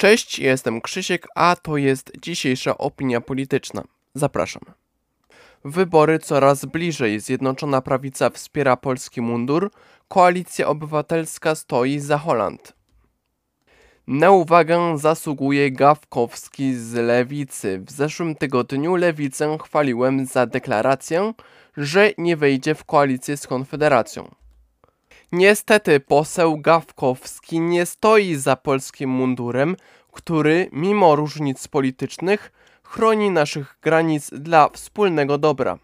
Cześć, jestem Krzysiek, a to jest dzisiejsza opinia polityczna. Zapraszam. Wybory coraz bliżej. Zjednoczona Prawica wspiera polski mundur. Koalicja Obywatelska stoi za Holand. Na uwagę zasługuje Gawkowski z Lewicy. W zeszłym tygodniu Lewicę chwaliłem za deklarację, że nie wejdzie w koalicję z Konfederacją. Niestety poseł Gawkowski nie stoi za polskim mundurem, który mimo różnic politycznych chroni naszych granic dla wspólnego dobra.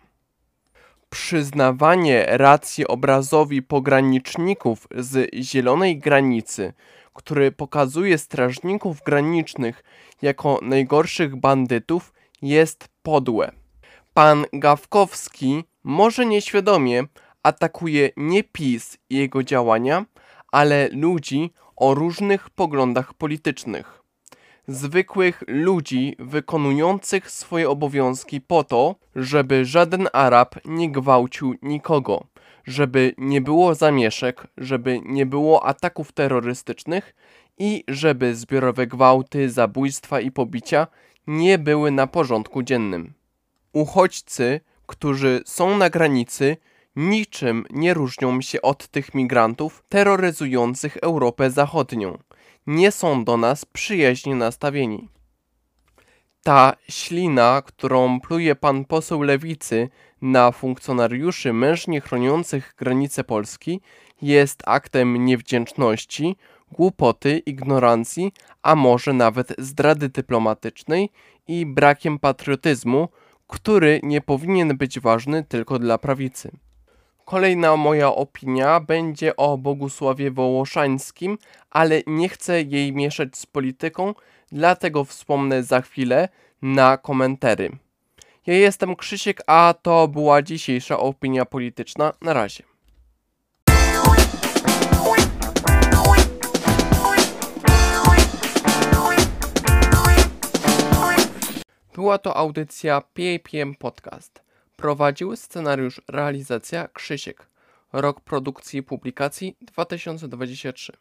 Przyznawanie racji obrazowi pograniczników z zielonej granicy, który pokazuje strażników granicznych jako najgorszych bandytów, jest podłe. Pan Gawkowski, może nieświadomie, atakuje nie PiS i jego działania, ale ludzi o różnych poglądach politycznych. Zwykłych ludzi wykonujących swoje obowiązki po to, żeby żaden Arab nie gwałcił nikogo, żeby nie było zamieszek, żeby nie było ataków terrorystycznych i żeby zbiorowe gwałty, zabójstwa i pobicia nie były na porządku dziennym. Uchodźcy, którzy są na granicy, niczym nie różnią się od tych migrantów terroryzujących Europę Zachodnią. Nie są do nas przyjaźnie nastawieni. Ta ślina, którą pluje pan poseł lewicy na funkcjonariuszy mężnie chroniących granice Polski, jest aktem niewdzięczności, głupoty, ignorancji, a może nawet zdrady dyplomatycznej i brakiem patriotyzmu, który nie powinien być ważny tylko dla prawicy. Kolejna moja opinia będzie o Bogusławie Wołoszańskim, ale nie chcę jej mieszać z polityką, dlatego wspomnę za chwilę na komentary. Ja jestem Krzysiek, a to była dzisiejsza opinia polityczna. Na razie. Była to audycja PAPM Podcast. Prowadził scenariusz realizacja Krzysiek. Rok produkcji i publikacji 2023.